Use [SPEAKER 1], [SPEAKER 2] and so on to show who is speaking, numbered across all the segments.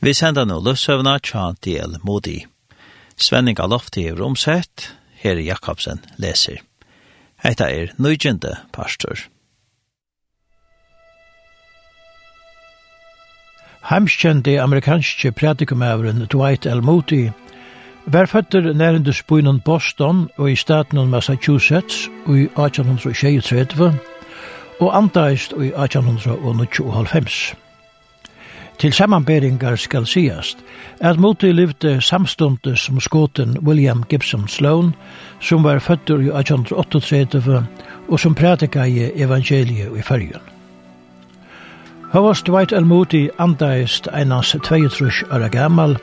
[SPEAKER 1] Vi sender nå løsøvna tja del Modi. Svenning av lofti er omsett, her Jakobsen leser. Eita er nøygjende pastor.
[SPEAKER 2] Heimskjende amerikanske predikumævren Dwight L. Moody var føtter nærende spøynen Boston og i staten Massachusetts og i 1836 og antaist i 1895. Til samanberingar skal sigast at Moti livde samstundes som skoten William Gibson Sloan, som var føttur i 1838 og som prædika i evangeliet i fyrjun. Havas Dwight L. Moody andaist einans 32 år gammal,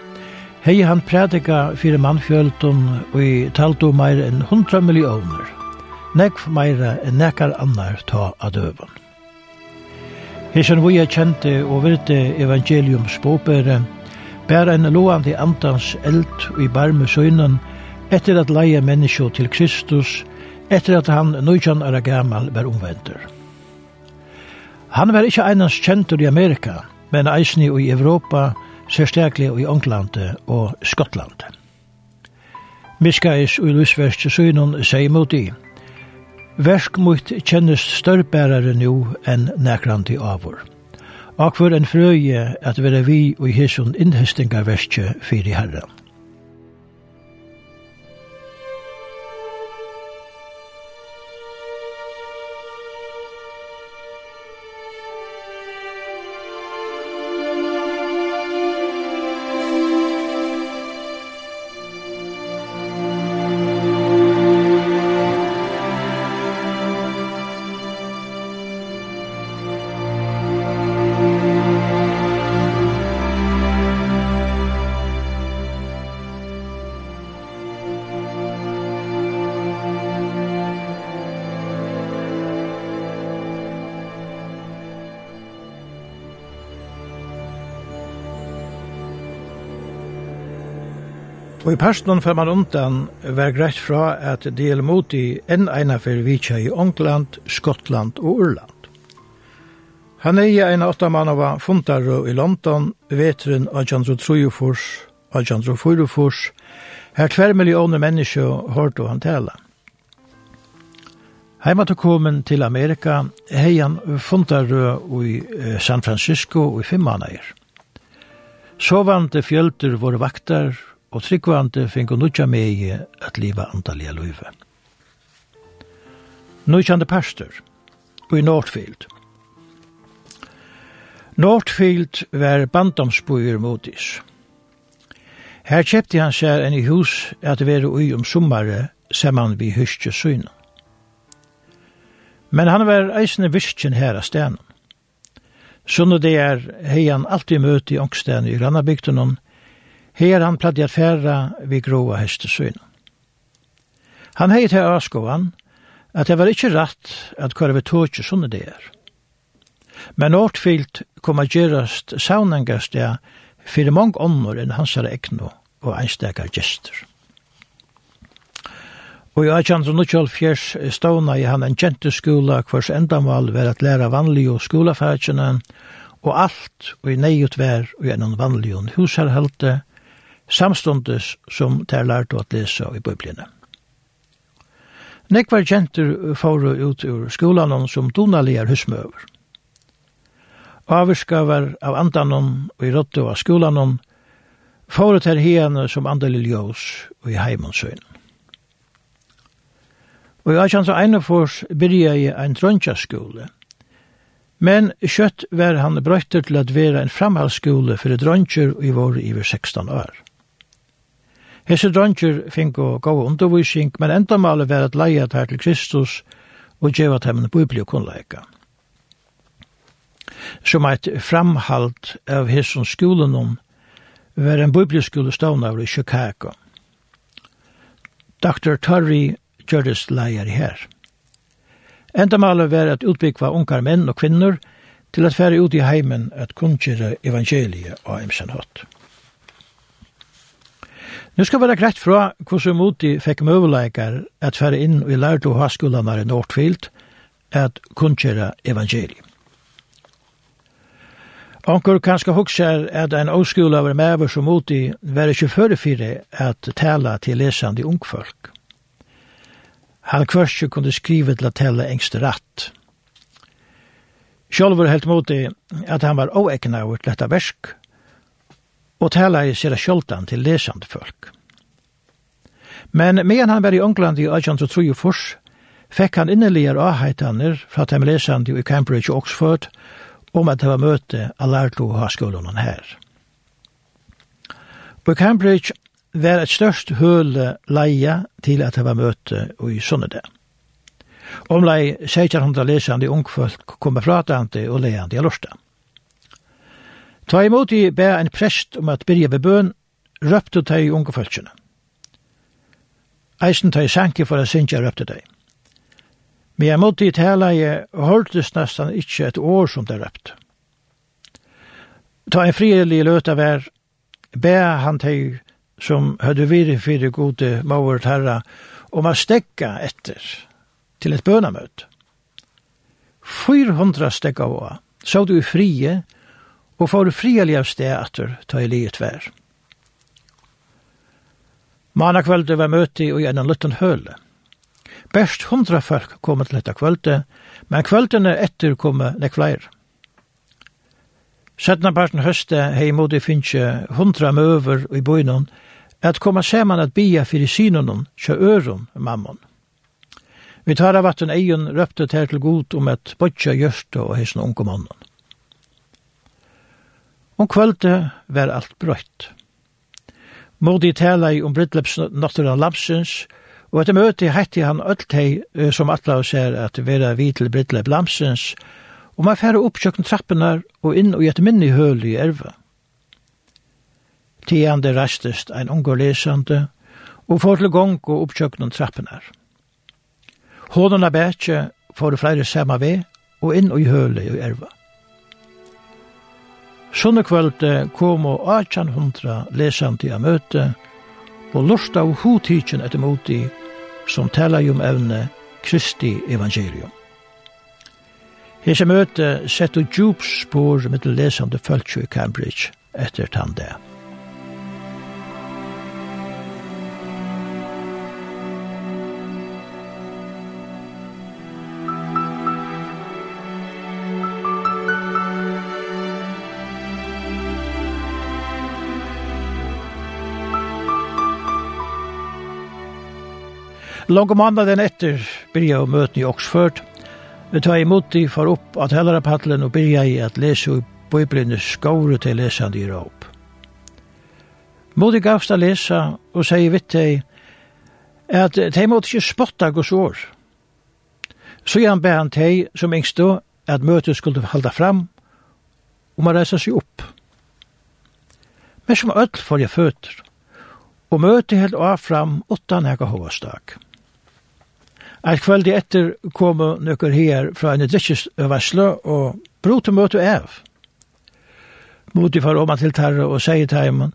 [SPEAKER 2] hei han prædika fyrir mannfjöldun og i taldu meir enn 100 millioner, nekv meira enn nekar annar ta av døvun. Hesen vi er kjente og virte evangelium bopere, bær en loande andans eld i barme søgnen, etter at leie menneskje til Kristus, etter at han nøytjan er gammal var omvender. Han var ikkje einans kjentur i Amerika, men eisni i Europa, særstaklig i Ånglandet og Skottland. Miskais og Lusverst søgnen sier mot i, Versk mot kjennes størrbærare nu enn nekranti avur. Akvar en frøye at vera vi og hesson innhestinga verskje fyrir herran. Og i personen får man undan var greit fra at det gjelder mot i enn eina for vitja i Ångland, Skottland og Urland. Han er i en åttamann av fundare i London, vetren av Jandro Trujofors, av Jandro Furufors, her tver millioner mennesker hørte han tale. Heima til komen til Amerika, hei han fundare i San Francisco og i Fimmanager. Sovande fjölter våre vaktar, og tryggvande finko nutja megi at liva andalega luive. Nutjande pastor i Northfield. Northfield var bandomsbøyer motis. Her kjepti han seg enn i hus at være ui om sommare saman vi hyskje syna. Men han var eisne virkjen her av stenen. Sånn det er hei han alltid møte i ångstene i grannabygden Her han pladde at færa vi gråa hestesyn. Han hei til avskoan at det var ikkje rett at kvar vi tåkje sånne det er. Men årtfilt kom a gjerast saunangast ja fyrir mong ånder enn hans er egnu og einstakar gestur. Og i 1824 ståna i han en kjenteskola hvers endamal var at læra vanlige skolafærkjene og alt og i neiut vær og gjennom vanlige husherhelte samstundes som de har lært å lese i Bibliene. Nekvar kjenter fóru ut ur skolan som donalier husmøver. Avurskavar av andanon og i rottu av skolanon ut her hene som andelig ljós og i heimonsøyn. Og i 1841 byrja i ein drøntjaskole, men kjøtt var han brøytter til at vera en framhalsskole for dronjer i vår iver 16 år. Hesse dronjer fink og gav undervisning, men enda malet var at leia her til Kristus og djeva dem og kunnleika. Som eit framhalt av hesse skolen om var en biblioskole stavnaver i Chicago. Dr. Torrey gjørdes leier her. Enda malet var at utbyggva unkar menn og kvinner til at fære ut i heimen at kunnkjere evangeliet og emsen hatt. Nu skal være greit fra hvordan Moti fikk møveleikar at fære inn i lærte og haskullene i Nordfield at kunngjøre evangeliet. Onkur kanskje hugsar at ein óskúla var mever som Modi var ikke fyrir at tala til lesandi ungfolk. Han kvørst kunne skrive til at tala engst ratt. Sjolver helt Modi at han var óeknaur til dette versk og tala i sera sjoltan til lesande folk. Men medan han var i England i 1803 fors, fekk han innerligere avheitaner fra dem lesande i Cambridge og Oxford om at det var møte av lærlo og skolen her. På Cambridge var et størst høle leia til at det var møte i Sunnede. Omlai 1600 lesande ungfolk kom med pratande og leande i Lorsta. Ta imot i be en prest om at byrja ved bøn, røpte ta i unge følsene. Eisen ta i sanke for a sinja røpte ta. Men jeg måtte i tala i hørtes nesten ikkje et år som det røpte. Ta en frielig løta vær, be han ta som høyde viri fyrir gode mauert herra, om a stekka etter til et bønamøt. 400 stekka av så du i frie, og får frielig av sted etter ta i livet vær. Mana kvölde var møte i en liten høle. Best hundra folk kom til dette kvölde, men kvöldene etter kom nek flere. Sedna parten høste hei modi finnje hundra møver i bøynon, at koma seman at bia fyrir synonon, kjø øron mammon. Vi tar av at en egen røpte til god om at bodja gjørste og heisen unge mannen. Om kvölde var alt brøtt. Modi tala i om Bridleps natturan Lamsens, og etter møte hette han Øltei, som atla og ser at vera vi til Bridlep Lamsens, og man færre opp kjøkken trappenar og inn og gjett minni høl i erva. Tiande rastest ein ungar lesande, og får til gong og opp kjøkken trappenar. Hånden av bætje får flere samme ved, og inn og i høle i erva. Sånne kvölde kom og 1800 lesant i a møte, og lort av hodtidsen etter moti, som tala om evne Kristi evangelium. Hese møte sette djup spår mittel lesande fölkju i Cambridge etter tandet. Lange mandagen etter byrja å møte i Oxford. Vi tar imot de for opp at hellere paddelen og byrja i at lese i bøyblinde skåre til lesende i råp. Modi gavst å lesa og sier vitt deg at de måtte ikke spotta gos år. Så gjerne be han teg som engstå at møtet skulle halda fram og man reisa seg opp. Men som ødel får jeg føtter og møtet helt av fram utan hega hovastak. Musik Et kveldi etter kom nøkker her fra en drikkesvarsle og brot og møte av. Mot for om til terre og sier til heimen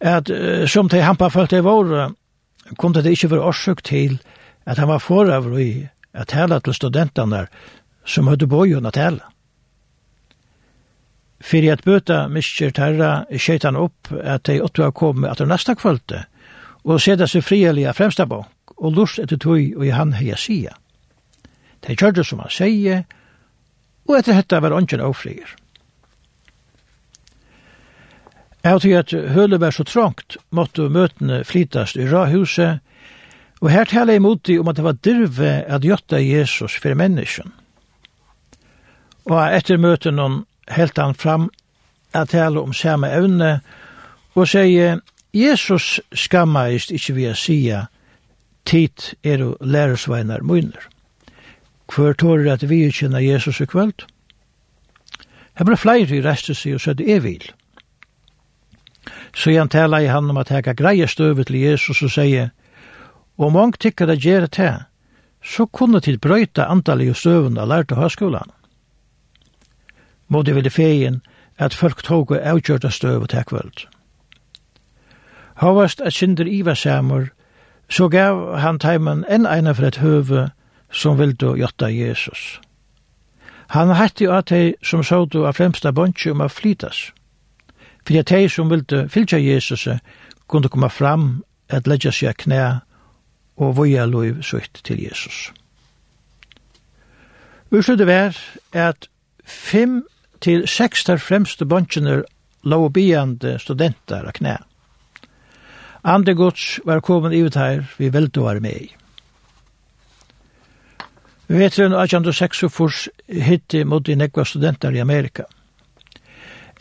[SPEAKER 2] at som til hampa følt i våre kom det ikke for årsøk til at han var foravr i at tala til studentene som høyde bojen å tala. Fyrir at bøta miskjer terra skjeit han opp at de åttu har kommet etter det neste kveldi og seda seg frielig fremsta bort og lust etter tøy og i han heia sia. De kjørte som han sier, og etter hetta var ånden avfrier. Jeg til at hølet var så trångt, måtte møtene flytast i rahuset, og her taler jeg imot om at det var dirve at gjøtta Jesus for menneskjen. Og etter møtene helt han fram at tale om samme evne, og sier, Jesus skammeist ikkje vi a sia, tid er og lærersveinar munner. Hvor tår er at vi kjenner Jesus i kvöld? Her ble flere i restet seg og sødde er vil. Så igjen tala i han om at heka greie støvet til Jesus og sier, og mange tykker det gjør det så kunne til brøyta antallet og støvende av lærte høyskolen. Må det ville feien at folk tog og avgjørte støvet til kvöld. Havast at synder iva samer så gav han teimen enn eina for et høve som vildu gjøtta Jesus. Han hatt jo at de som sådu av fremsta bondsi om a flytas, for at de som ville fylgja Jesus kunne koma fram at leggja seg knæ og voja loiv sutt til Jesus. Urslutte vær at fem til seks der fremste bondsinar lov biande studenter av knæ. Andre gods var kommet ut her, vi velte var med i. Vi vet jo 1806 hitti mot i nekva studenter i Amerika.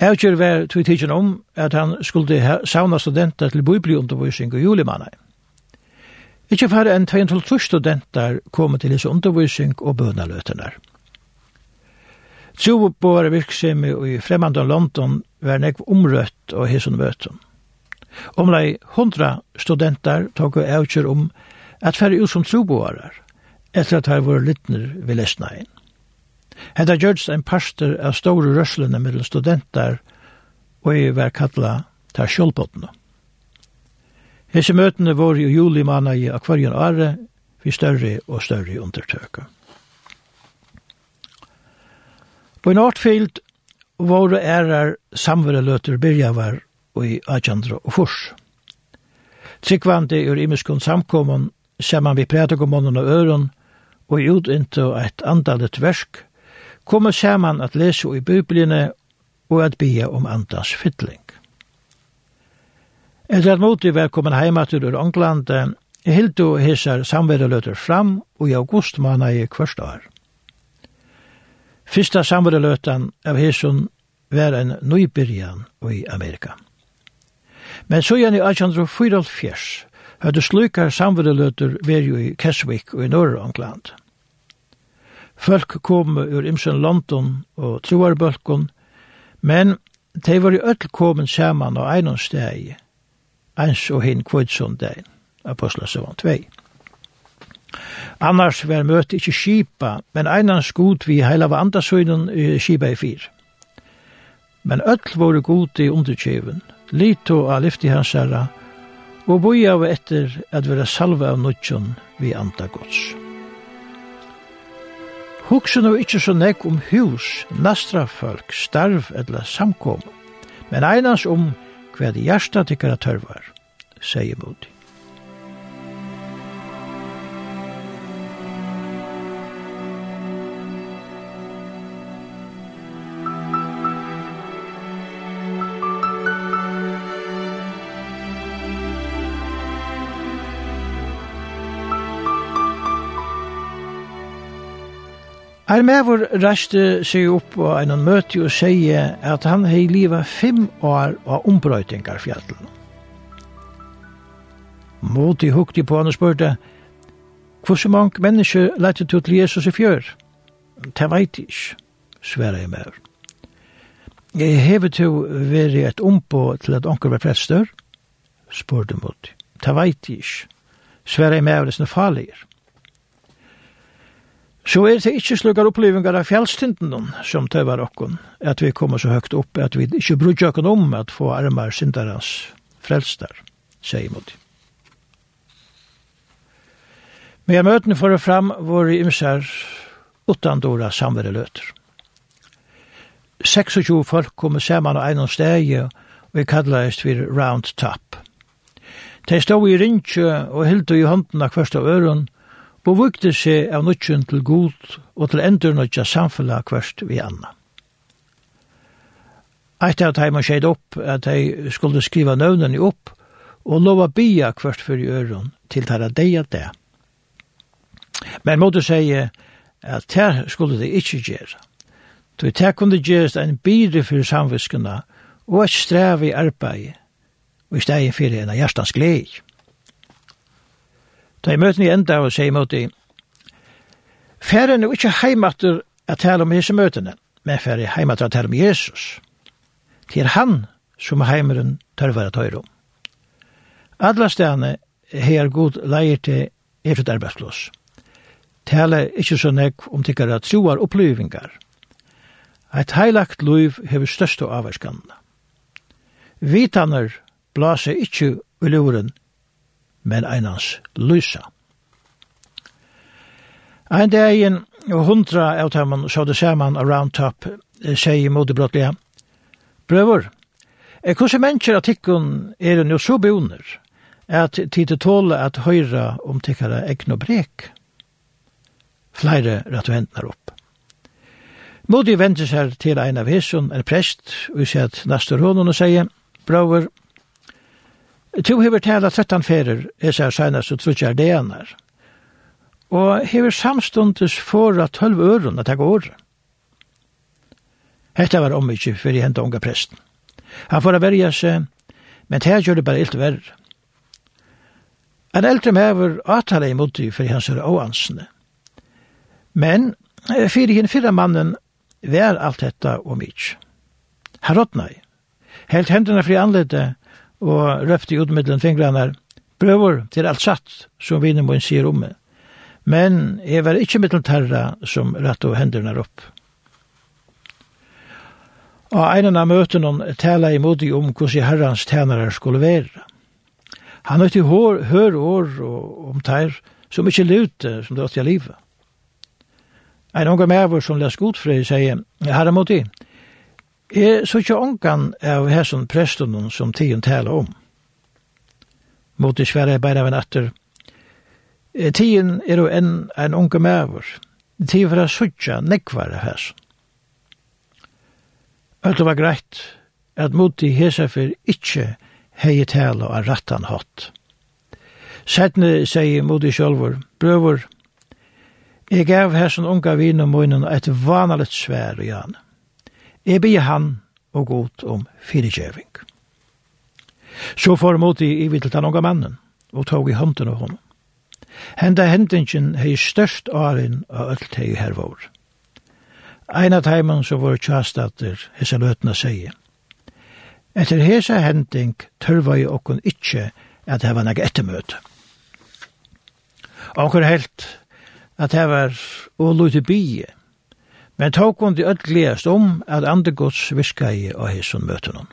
[SPEAKER 2] Avgjør var tog tidsen om at han skulle sauna studenter til bibliundervisning og julimannet. Ikke færre enn 212 studenter kom til disse undervisning og bønaløtenar. Tjobo på våre virksomhet i fremmande London var nekv omrøtt og hese møten. Omlai hundra studenter tog og eukjer om at færre ut som troboarar, etter at her var lytner ved lesnaien. Hetta gjørts en parster av store røslene mellom studenter og i hver kalla tar kjølpottene. Hese møtene var i juli manna i akvarien are, vi større og større undertøker. På en artfield var det ærar samvereløter byrjavar og i Ajandra og Fors. Tryggvandi ur imiskun samkommun saman vi prætakomunnen og øren og i utinte eit andalet versk, kommer saman at lese i bibline og at bia om andans fytling. Etter at moti var kommet heimatur ur Angland, hildu hesar samverðaløtur fram og i august i kvørst år. Fyrsta samverðaløtan av hesun var en nøybyrjan i Amerika. Men så igjen i 1844 hadde slukar samvedeløter veri i Keswick og i Norrøngland. Folk kom ur imsen London og troarbølkon, men de var i öll komin saman av einon steg, eins og hinn kvidsundegin, apostlasøvan 2. Annars var møte ikkje skipa, men einan skot vi heila var andasøyden skipa i fyr. Men öll voru gode i underkjøven, lito av lyfti hans herra, og boi av etter at vera salva av nutjon vi anda gods. Hugsa nu ikkje så nek om hus, nastra folk, starv eller samkom, men einans om hva det hjersta tykkara tørvar, sier Modi. Er mevor reiste seg opp på en møte og sier at han har livet fem år av ombrøytingar fjallen. Moti hukte på han og spurte, hvordan mange mennesker lette du til Jesus i fjør? Det vet jeg ikke, sverre jeg med. Jeg hever til å være et ombå til at onker var prester, spørte Moti. Det vet jeg ikke, sverre jeg med, det er farligere. Så er det ikke slukkar opplevingar av fjallstinden som tøver okkon, at vi kommer så høgt opp, at vi ikke brukar okkon om at få armar syndarans frelstar, sier mot. Men jeg møtene for fram våre imsar utandora samvere løter. 26 folk kommer saman av einom steg, og vi kallast vi Round Top. De stod i rindtje og hilde i hånden av kvørst av øren, bevøkte seg av nødgjøn til god og til endur nødja samfunnet kvørst vi anna. Eit av teima skjeid opp at de skulle skriva nøvnen i opp og lova bia kvørst for i øron til tæra deia det. Men måtte seie at tær skulle de ikkje gjere. Tog det kunne gjeres en bire for samviskene og et strev i arbeid og i steg fyrir en av hjertans glede. Da jeg møtene enda og sier mot dem, Færen er ikke heimater at tale om hese møtene, men færen er heimater at tale om Jesus. Det er han som heimeren tør være tøyre om. Alle stedene her god leier til eget arbeidsplås. arbeidsplass. Tale ikke så nek om tikkara troar opplyvingar. Et heilagt liv hever største avvarskanna. Vitaner blase ikke i men einans lysa. Ein dagen hundra av dem så det saman around top sier modebrottliga. Brøver, er hvordan mennesker at tikkun er jo så boner at tid til tåle at høyra om tikkara egn og brek? Flere rett ventnar opp. Modi venter seg til ein av hesson, en prest, og sier at nastur hånden og sier, Brøver, Tu hever tala 13 ferer, er sær senast og trutjar deanar. Og hever samstundes fora 12 øren at teka året. Hetta var om ikkje fyrir henta unga presten. Han får verja seg, men det gjør det bare illt verre. En eldre mever atala imot i fyrir hans oansne. Men fyrir hinn fyrra mannen vær alt detta om ikkje. Han helt hendene fri anledde, og røpte ut mittelen fingrene prøver til alt satt som vi må sier om meg. Men jeg var ikke mittel terra som rett og hendene opp. Og en av møtene tala i modig om hvordan herrens tænere skulle være. Han høyte hår, hør år og om tær som ikke lute som det åtte i livet. En unge mever som les godfri sier, herre modig, er så ikke ångan av hæsson prestunnen som tiden taler om. Mot i Sverige bare av en atter. Tiden er jo en, en unge maver. Tiden for å suttje nekvar av hesson. Alt var greit at mot i hesafer ikkje hei tala av rattan hatt. Sætne sier mot i sjolvor, brøvor, jeg gav hæsson unga vinen munnen et vanaligt svær i. Jeg blir han og god om fyrtjøving. Så får mot i vidt den unge mannen, og tog i hånden av honom. Henda hendingen hei størst åren av alt hei her vår. Ein av teimen som vår tjastater hese løtna seie. Etter hese hending tørva i okkon ikkje at heva nek ettermøte. Onkur helt at heva og lute bie, Men tåk hun de ødeligast om at andegods viska i av hesson møten.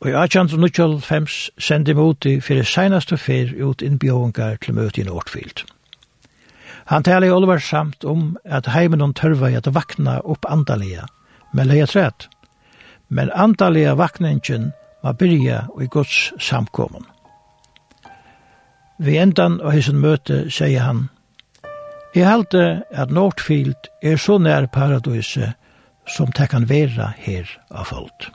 [SPEAKER 2] Og i 1895 sendte vi sendi i fyrir seinaste fyr ut innbjåingar til møte i Nordfield. Han taler i Oliver samt om at heimen hon tørva i at vakna opp andalega, men leia træt. Men andalega vakningen var byrja i Guds samkommun. Vi endan og hesson møte, sier han, Jeg halte at Nordfield er så nær paradiset som det kan være her av folk.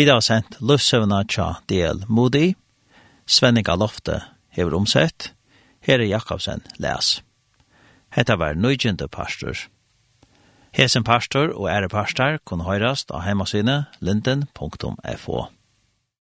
[SPEAKER 2] Vi har sendt løvsøvna tja Modi Moody, Svenninga Lofte hever omsett, Herre Jakobsen les. Hetta var nøygjende pastor. Hesen pastor og ære pastor kunne høyrast av heimasine linden.fo.